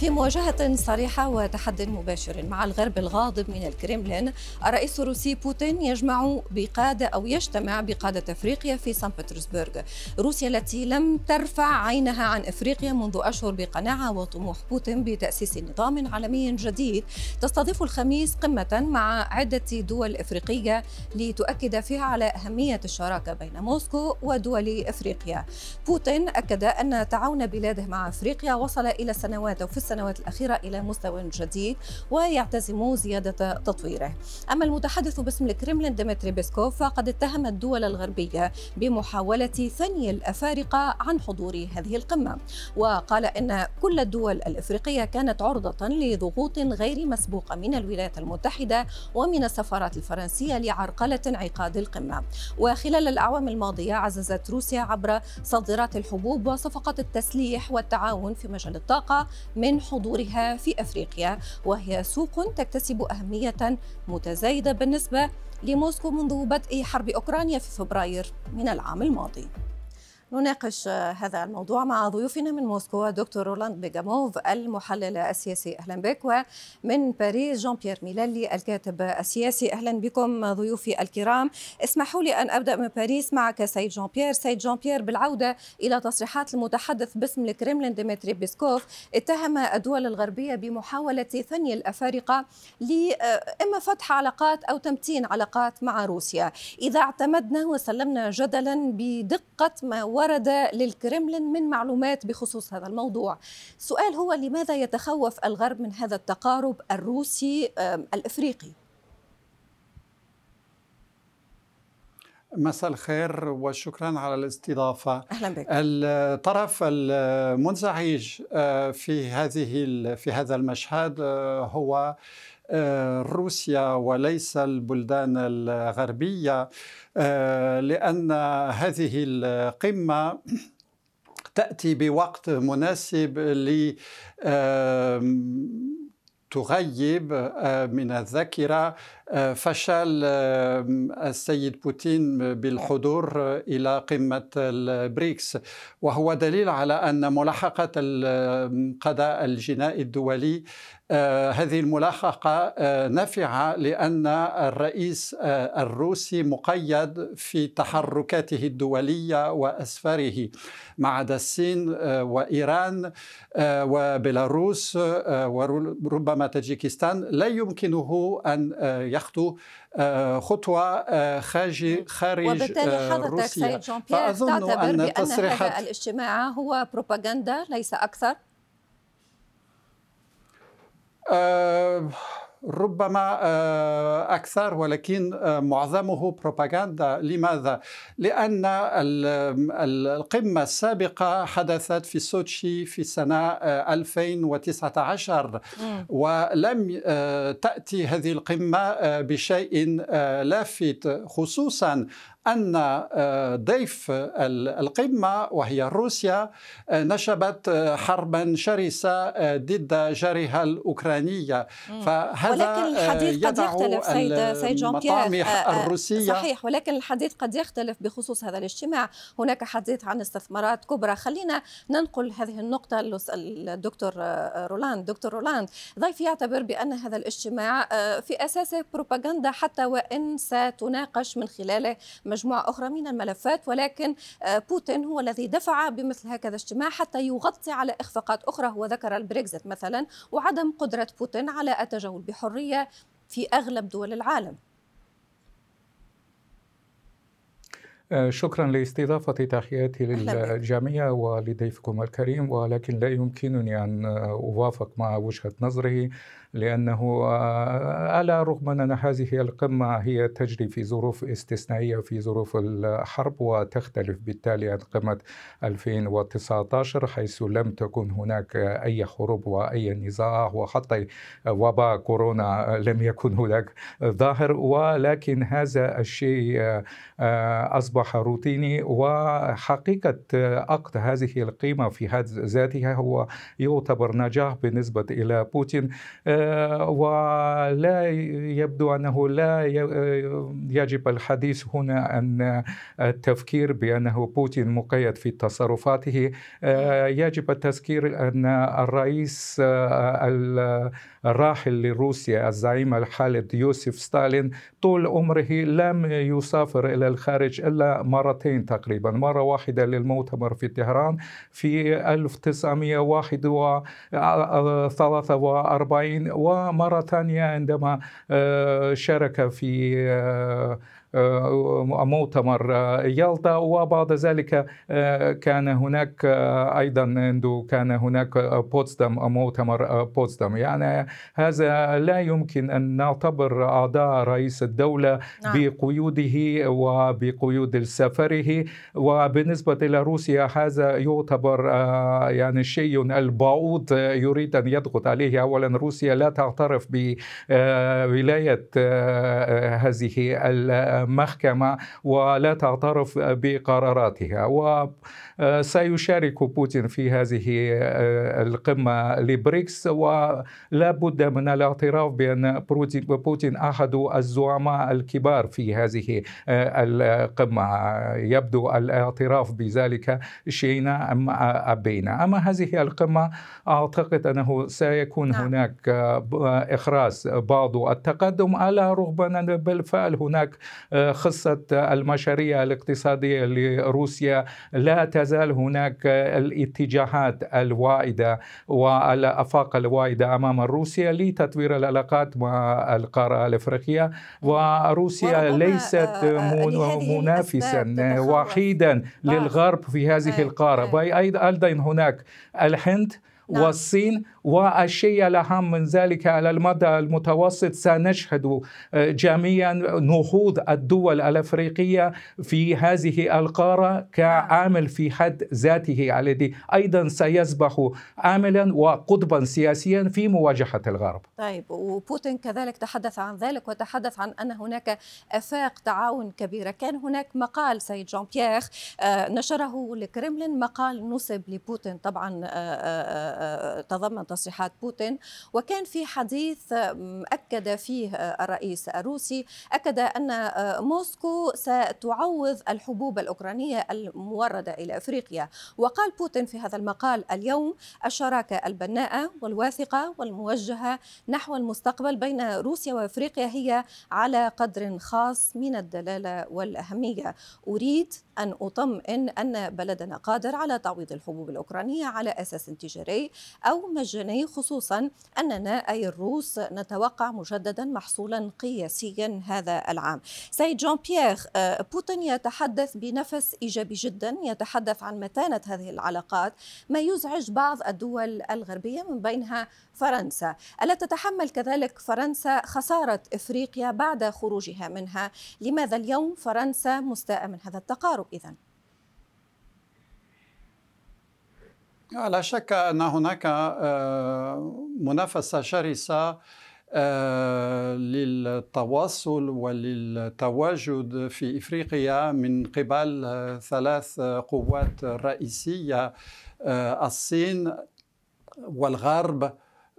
في مواجهة صريحة وتحد مباشر مع الغرب الغاضب من الكريملين الرئيس الروسي بوتين يجمع بقادة أو يجتمع بقادة أفريقيا في سان بطرسبرغ. روسيا التي لم ترفع عينها عن أفريقيا منذ أشهر بقناعة وطموح بوتين بتأسيس نظام عالمي جديد. تستضيف الخميس قمة مع عدة دول إفريقية لتؤكد فيها على أهمية الشراكة بين موسكو ودول إفريقيا. بوتين أكد أن تعاون بلاده مع أفريقيا وصل إلى سنوات وفي السنوات الأخيرة إلى مستوى جديد ويعتزم زيادة تطويره. أما المتحدث باسم الكرملين ديمتري بيسكوف فقد اتهم الدول الغربية بمحاولة ثني الأفارقة عن حضور هذه القمة. وقال إن كل الدول الإفريقية كانت عرضة لضغوط غير مسبوقة من الولايات المتحدة ومن السفارات الفرنسية لعرقلة انعقاد القمة. وخلال الأعوام الماضية عززت روسيا عبر صادرات الحبوب وصفقات التسليح والتعاون في مجال الطاقة من حضورها في أفريقيا وهي سوق تكتسب أهمية متزايدة بالنسبة لموسكو منذ بدء حرب أوكرانيا في فبراير من العام الماضي. نناقش هذا الموضوع مع ضيوفنا من موسكو دكتور رولاند بيجاموف المحلل السياسي. أهلا بك ومن باريس جون بيير ميلالي الكاتب السياسي. أهلا بكم ضيوفي الكرام. اسمحوا لي أن أبدأ من باريس معك سيد جون بيير سيد جون بيير بالعودة إلى تصريحات المتحدث باسم الكريملين ديمتري بيسكوف اتهم الدول الغربية بمحاولة ثني الأفارقة لإما فتح علاقات أو تمتين علاقات مع روسيا. إذا اعتمدنا وسلمنا جدلا بدقة ما ورد للكرملين من معلومات بخصوص هذا الموضوع. السؤال هو لماذا يتخوف الغرب من هذا التقارب الروسي الإفريقي؟ مساء الخير وشكرا على الاستضافة. أهلا بك. الطرف المنزعج آه، في هذه في هذا المشهد آه، هو روسيا وليس البلدان الغربية. آه، لأن هذه القمة تأتي بوقت مناسب ل تغيب آه، من الذاكرة. فشل السيد بوتين بالحضور إلى قمة البريكس. وهو دليل على أن ملاحقة القضاء الجنائي الدولي آه، هذه الملاحقة آه، نافعة لأن الرئيس آه، الروسي مقيد في تحركاته الدولية وأسفاره ما عدا الصين وإيران وبيلاروس وربما تاجيكستان. لا يمكنه أن يخطو خطوة خارج خارج وبالتالي حضرتك سيد جون بيير تعتبر أن بأن هذا الاجتماع هو بروباغندا ليس أكثر؟ آه، ربما آه، أكثر ولكن آه، معظمه بروباغندا. لماذا؟ لأن القمة السابقة حدثت في سوتشي في سنة 2019 ولم تأتي هذه القمة بشيء لافت خصوصا أن آه، ضيف القمة وهي روسيا آه، نشبت آه، حربا شرسة ضد جارها الأوكرانية. فهذا ولكن الحديث قد يختلف سيد, سيد جون بيير الروسية. صحيح ولكن الحديث قد يختلف بخصوص هذا الاجتماع. هناك حديث عن استثمارات كبرى. خلينا ننقل هذه النقطة الدكتور رولاند. دكتور رولاند ضيف يعتبر بأن هذا الاجتماع في أساسه بروباغندا حتى وإن ستناقش من خلاله مجموعة أخرى من الملفات ولكن آه، بوتين هو الذي دفع بمثل هكذا اجتماع حتى يغطي على إخفاقات أخرى. هو ذكر البريكس مثلا وعدم قدرة بوتين على التجول بحرية في أغلب دول العالم. آه، شكرا لاستضافتي تحياتي للجميع ولضيفكم الكريم ولكن لا يمكنني أن أوافق مع وجهة نظره. لأنه آه، على الرغم أن هذه القمة هي تجري في ظروف استثنائية في ظروف الحرب وتختلف بالتالي عن قمة 2019 حيث لم تكن هناك أي حروب وأي نزاع وحتى وباء كورونا لم يكن هناك ظاهر. ولكن هذا الشيء آه، أصبح روتيني. وحقيقة عقد هذه القيمة في حد ذاتها هو يعتبر نجاح بالنسبة إلى بوتين. ولا يبدو أنه لا يجب الحديث هنا أن التفكير بأنه بوتين مقيد في تصرفاته. يجب التذكير أن الرئيس الراحل لروسيا الزعيم الخالد يوسف ستالين طول عمره لم يسافر إلى الخارج إلا مرتين تقريبا مرة واحدة للمؤتمر في طهران في 1943 ومرة ثانية عندما آه، شارك في آه، مؤتمر آه، يالطا وبعد ذلك آه، كان هناك أيضا عنده كان هناك بوتسدام مؤتمر بوتسدام. يعني هذا لا يمكن أن نعتبر أعضاء رئيس الدولة نعم. بقيوده وبقيود سفره. وبالنسبة إلى روسيا هذا يعتبر يعني شيء البعوض يريد أن يضغط عليه. اولا روسيا لا تعترف بولايه هذه محكمة ولا تعترف بقراراتها. وسيشارك بوتين في هذه القمة لبريكس. ولا بد من الاعتراف بأن بوتين أحد الزعماء الكبار في هذه القمة. يبدو الاعتراف بذلك شينا أم أبينا. أما هذه القمة أعتقد أنه سيكون نعم. هناك إخراس بعض التقدم على رغم أن بالفعل هناك خصة المشاريع الاقتصادية لروسيا لا تزال هناك الاتجاهات الواعدة والآفاق الواعدة أمام روسيا لتطوير العلاقات مع القارة الأفريقية. وروسيا ليست آه، منافسا وحيدا نعم. للغرب في هذه القارة. أيضا هناك الهند نعم. والصين والشيء الأهم من ذلك على المدى المتوسط. سنشهد آه، جميعا نهوض الدول الأفريقية في هذه القارة كعامل في حد ذاته الذي أيضا سيصبح عاملا وقطبا سياسيا في مواجهة الغرب. طيب وبوتين كذلك تحدث عن ذلك وتحدث عن أن هناك أفاق تعاون كبيرة. كان هناك مقال سيد جون بيير آه، نشره الكرملين مقال نسب لبوتين. طبعا آه، تضمن تصريحات بوتين. وكان في حديث أكد فيه الرئيس الروسي أكد أن موسكو ستعوض الحبوب الأوكرانية الموردة إلى أفريقيا. وقال بوتين في هذا المقال اليوم الشراكة البناءة والواثقة والموجهة نحو المستقبل بين روسيا وأفريقيا هي على قدر خاص من الدلالة والأهمية. أريد أن أطمئن أن بلدنا قادر على تعويض الحبوب الأوكرانية على أساس تجاري أو مجاني خصوصا أننا أي الروس نتوقع مجددا محصولا قياسيا هذا العام. سيد جون بيير آه، بوتين يتحدث بنفس إيجابي جدا يتحدث عن متانة هذه العلاقات ما يزعج بعض الدول الغربية من بينها فرنسا. ألا تتحمل كذلك فرنسا خسارة إفريقيا بعد خروجها منها؟ لماذا اليوم فرنسا مستاءة من هذا التقارب إذن؟ لا شك أن هناك آه، منافسة شرسة آه، للتواصل وللتواجد في إفريقيا من قبل ثلاث قوات رئيسية آه، الصين والغرب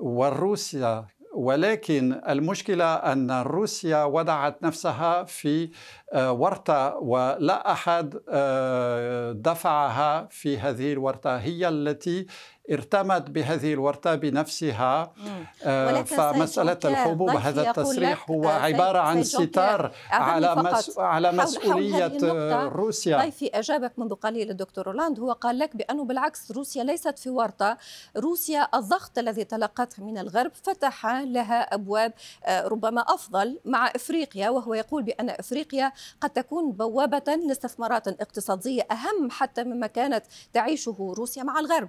وروسيا ولكن المشكلة أن روسيا وضعت نفسها في آه، ورطة ولا أحد آه، دفعها في هذه الورطة. هي التي ارتمت بهذه الورطة بنفسها. آه، فمسألة الحبوب هذا التصريح هو عبارة عن ستار على مس... على مسؤولية روسيا. ضيفي أجابك منذ قليل الدكتور رولاند هو قال لك بأنه بالعكس روسيا ليست في ورطة. روسيا الضغط الذي تلقته من الغرب فتح لها أبواب آه، ربما أفضل مع إفريقيا وهو يقول بأن إفريقيا قد تكون بوابة لاستثمارات اقتصادية أهم حتى مما كانت تعيشه روسيا مع الغرب.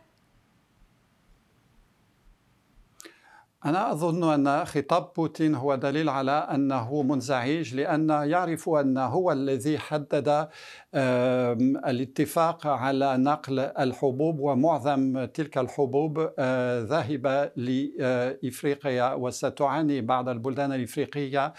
أنا أظن أن خطاب بوتين هو دليل على أنه منزعج لأن يعرف أن هو الذي حدد الاتفاق على نقل الحبوب ومعظم تلك الحبوب آه، ذاهبة لإفريقيا وستعاني بعض البلدان الإفريقية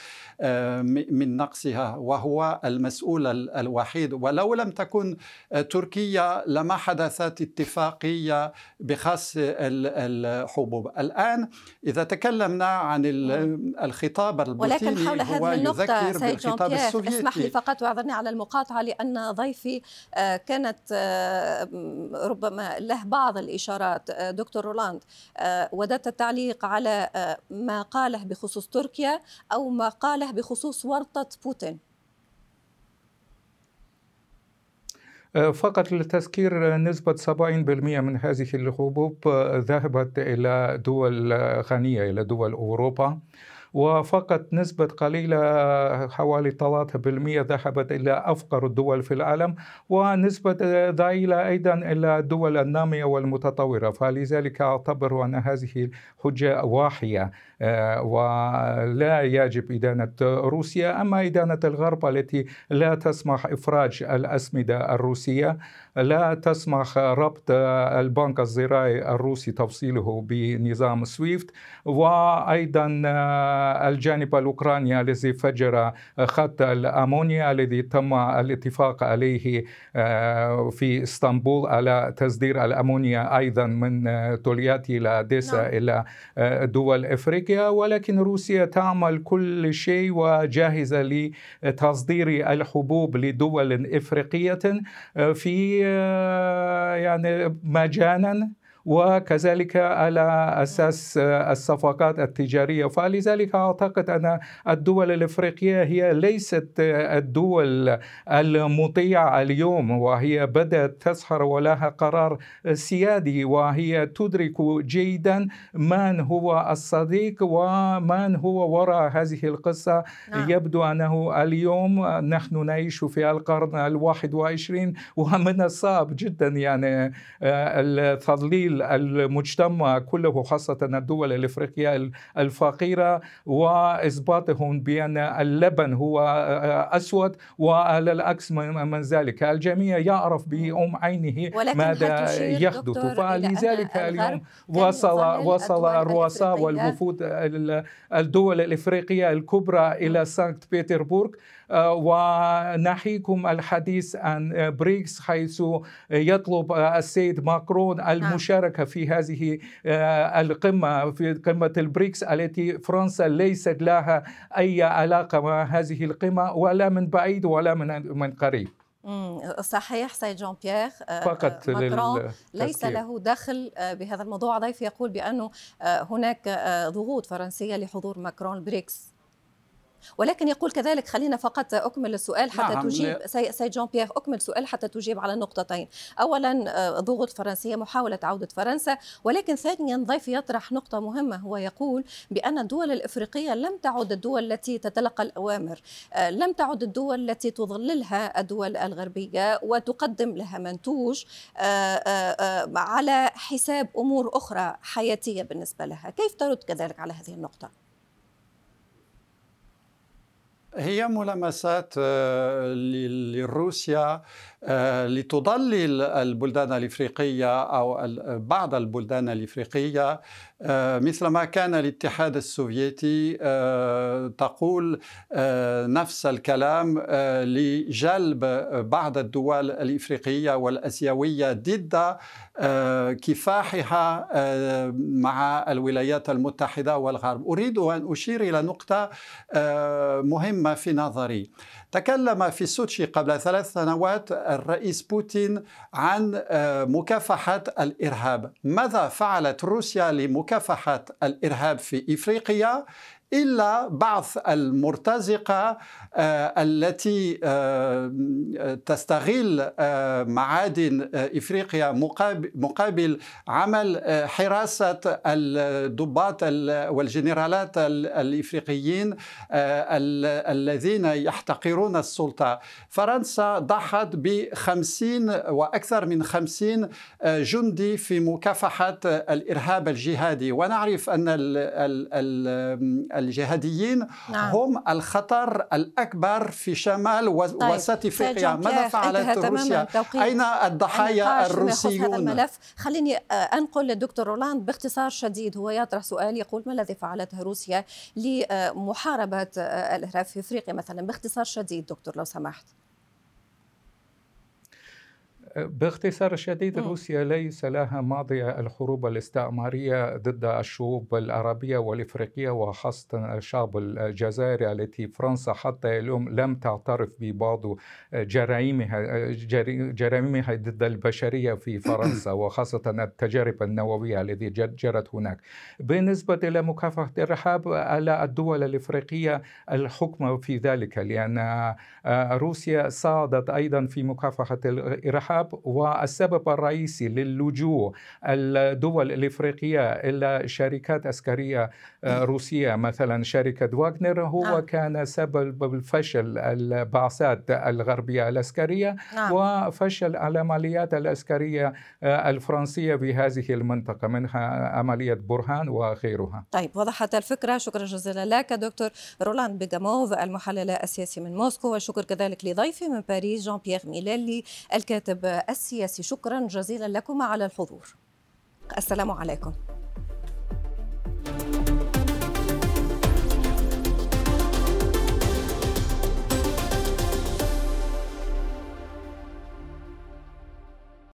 من نقصها وهو المسؤول الوحيد. ولو لم تكن آه، تركيا لما حدثت اتفاقية بخاص الحبوب. الآن إذا تكلمنا عن الخطاب البوتيني ولكن حول هذه النقطة سيد جون بيير اسمح لي فقط وأعذرني على المقاطعة لأن ضيفي كانت ربما له بعض الإشارات. دكتور رولاند وددت التعليق على ما قاله بخصوص تركيا أو ما قاله بخصوص ورطة بوتين. فقط لتذكير نسبة 70% من هذه الحبوب ذهبت إلى دول غنية إلى دول أوروبا. وفقط نسبة قليلة حوالي 3% ذهبت إلى أفقر الدول في العالم ونسبة ضئيلة أيضا إلى الدول النامية والمتطورة. فلذلك أعتبر أن هذه حجة واحية آه، ولا يجب إدانة روسيا. أما إدانة الغرب التي لا تسمح إفراج الأسمدة الروسية لا تسمح ربط البنك الزراعي الروسي تفصيله بنظام سويفت وأيضا آه، الجانب الأوكراني الذي فجر خط الأمونيا الذي تم الاتفاق عليه آه، في إسطنبول على تصدير الأمونيا أيضا من تولياتي إلى ديسا نعم. إلى دول أفريقيا ولكن روسيا تعمل كل شيء وجاهزة لتصدير الحبوب لدول إفريقية آه، في آه، يعني مجانا وكذلك على أساس الصفقات التجارية فلذلك أعتقد أن الدول الإفريقية هي ليست الدول المطيعة اليوم وهي بدأت تسهر ولها قرار سيادي وهي تدرك جيدا من هو الصديق ومن هو وراء هذه القصة نعم. يبدو أنه اليوم نحن نعيش في القرن الواحد وعشرين ومن الصعب جدا يعني التضليل المجتمع كله خاصة الدول الإفريقية الفقيرة وإثباتهم بأن اللبن هو أسود وعلى العكس من ذلك. الجميع يعرف بأم عينه ماذا يحدث فلذلك اليوم وصل وصل الرؤساء والوفود الدول الإفريقية الكبرى إلى سانكت بيتربورغ. آه، وناهيكم الحديث عن بريكس حيث يطلب السيد ماكرون نعم. المشاركة في هذه آه، القمة في قمة البريكس التي فرنسا ليست لها أي علاقة مع هذه القمة ولا من بعيد ولا من من قريب. صحيح سيد جون بيير آه، فقط ماكرون ليس له دخل بهذا الموضوع. ضيف يقول بأنه هناك ضغوط فرنسية لحضور ماكرون البريكس ولكن يقول كذلك خلينا فقط أكمل السؤال حتى نعم تجيب سيد جون بيير أكمل السؤال حتى تجيب على النقطتين أولا آه، ضغوط فرنسية محاولة عودة فرنسا ولكن ثانيا ضيف يطرح نقطة مهمة هو يقول بأن الدول الإفريقية لم تعد الدول التي تتلقى الأوامر آه، لم تعد الدول التي تظللها الدول الغربية وتقدم لها منتوج آه، على حساب أمور أخرى حياتية بالنسبة لها. كيف ترد كذلك على هذه النقطة؟ هي ملامسات آه، لروسيا لتضلل البلدان الإفريقية أو بعض البلدان الإفريقية آه، مثلما كان الاتحاد السوفيتي تقول نفس الكلام لجلب بعض الدول الإفريقية والأسيوية ضد كفاحها مع الولايات المتحدة والغرب. أريد أن أشير إلى نقطة مهمة في نظري. تكلم في سوتشي قبل ثلاث سنوات الرئيس بوتين عن آه، مكافحة الإرهاب. ماذا فعلت روسيا لمكافحة الإرهاب في إفريقيا؟ إلا بعض المرتزقة آه، التي آه، تستغل آه، معادن إفريقيا مقابل عمل حراسة الضباط والجنرالات الإفريقيين الذين يحتقرون السلطة. فرنسا ضحت بخمسين وأكثر من خمسين جندي في مكافحة الإرهاب الجهادي. ونعرف أن الجهاديين نعم. هم الخطر الأكبر في شمال طيب. إفريقيا. ماذا فعلت روسيا؟ أين الضحايا الروسيون هذا الملف. خليني آه، أنقل للدكتور رولاند باختصار شديد. هو يطرح سؤال يقول ما الذي فعلته روسيا لمحاربة آه، الارهاب في إفريقيا مثلا؟ باختصار شديد دكتور لو سمحت. باختصار شديد روسيا ليس لها ماضي الحروب الاستعمارية ضد الشعوب العربية والإفريقية وخاصة الشعب الجزائري التي فرنسا حتى اليوم لم تعترف ببعض جرائمها جرائمها ضد البشرية في فرنسا وخاصة التجارب النووية التي جرت هناك. بالنسبة إلى مكافحة الإرهاب على الدول الإفريقية الحكم في ذلك لأن روسيا صعدت أيضا في مكافحة الإرهاب والسبب الرئيسي للجوء الدول الإفريقية إلى شركات عسكرية آه، روسية مثلا شركة واغنر هو نعم. كان سبب الفشل البعثات الغربية العسكرية نعم. وفشل العمليات العسكرية آه، الفرنسية في هذه المنطقة منها عملية برهان وغيرها طيب وضحت الفكرة شكرا جزيلا لك دكتور رولاند بيجاموف المحلل السياسي من موسكو وشكر كذلك لضيفي من باريس جان بيير ميليلي الكاتب السياسي. شكرا جزيلا لكم على الحضور. السلام عليكم.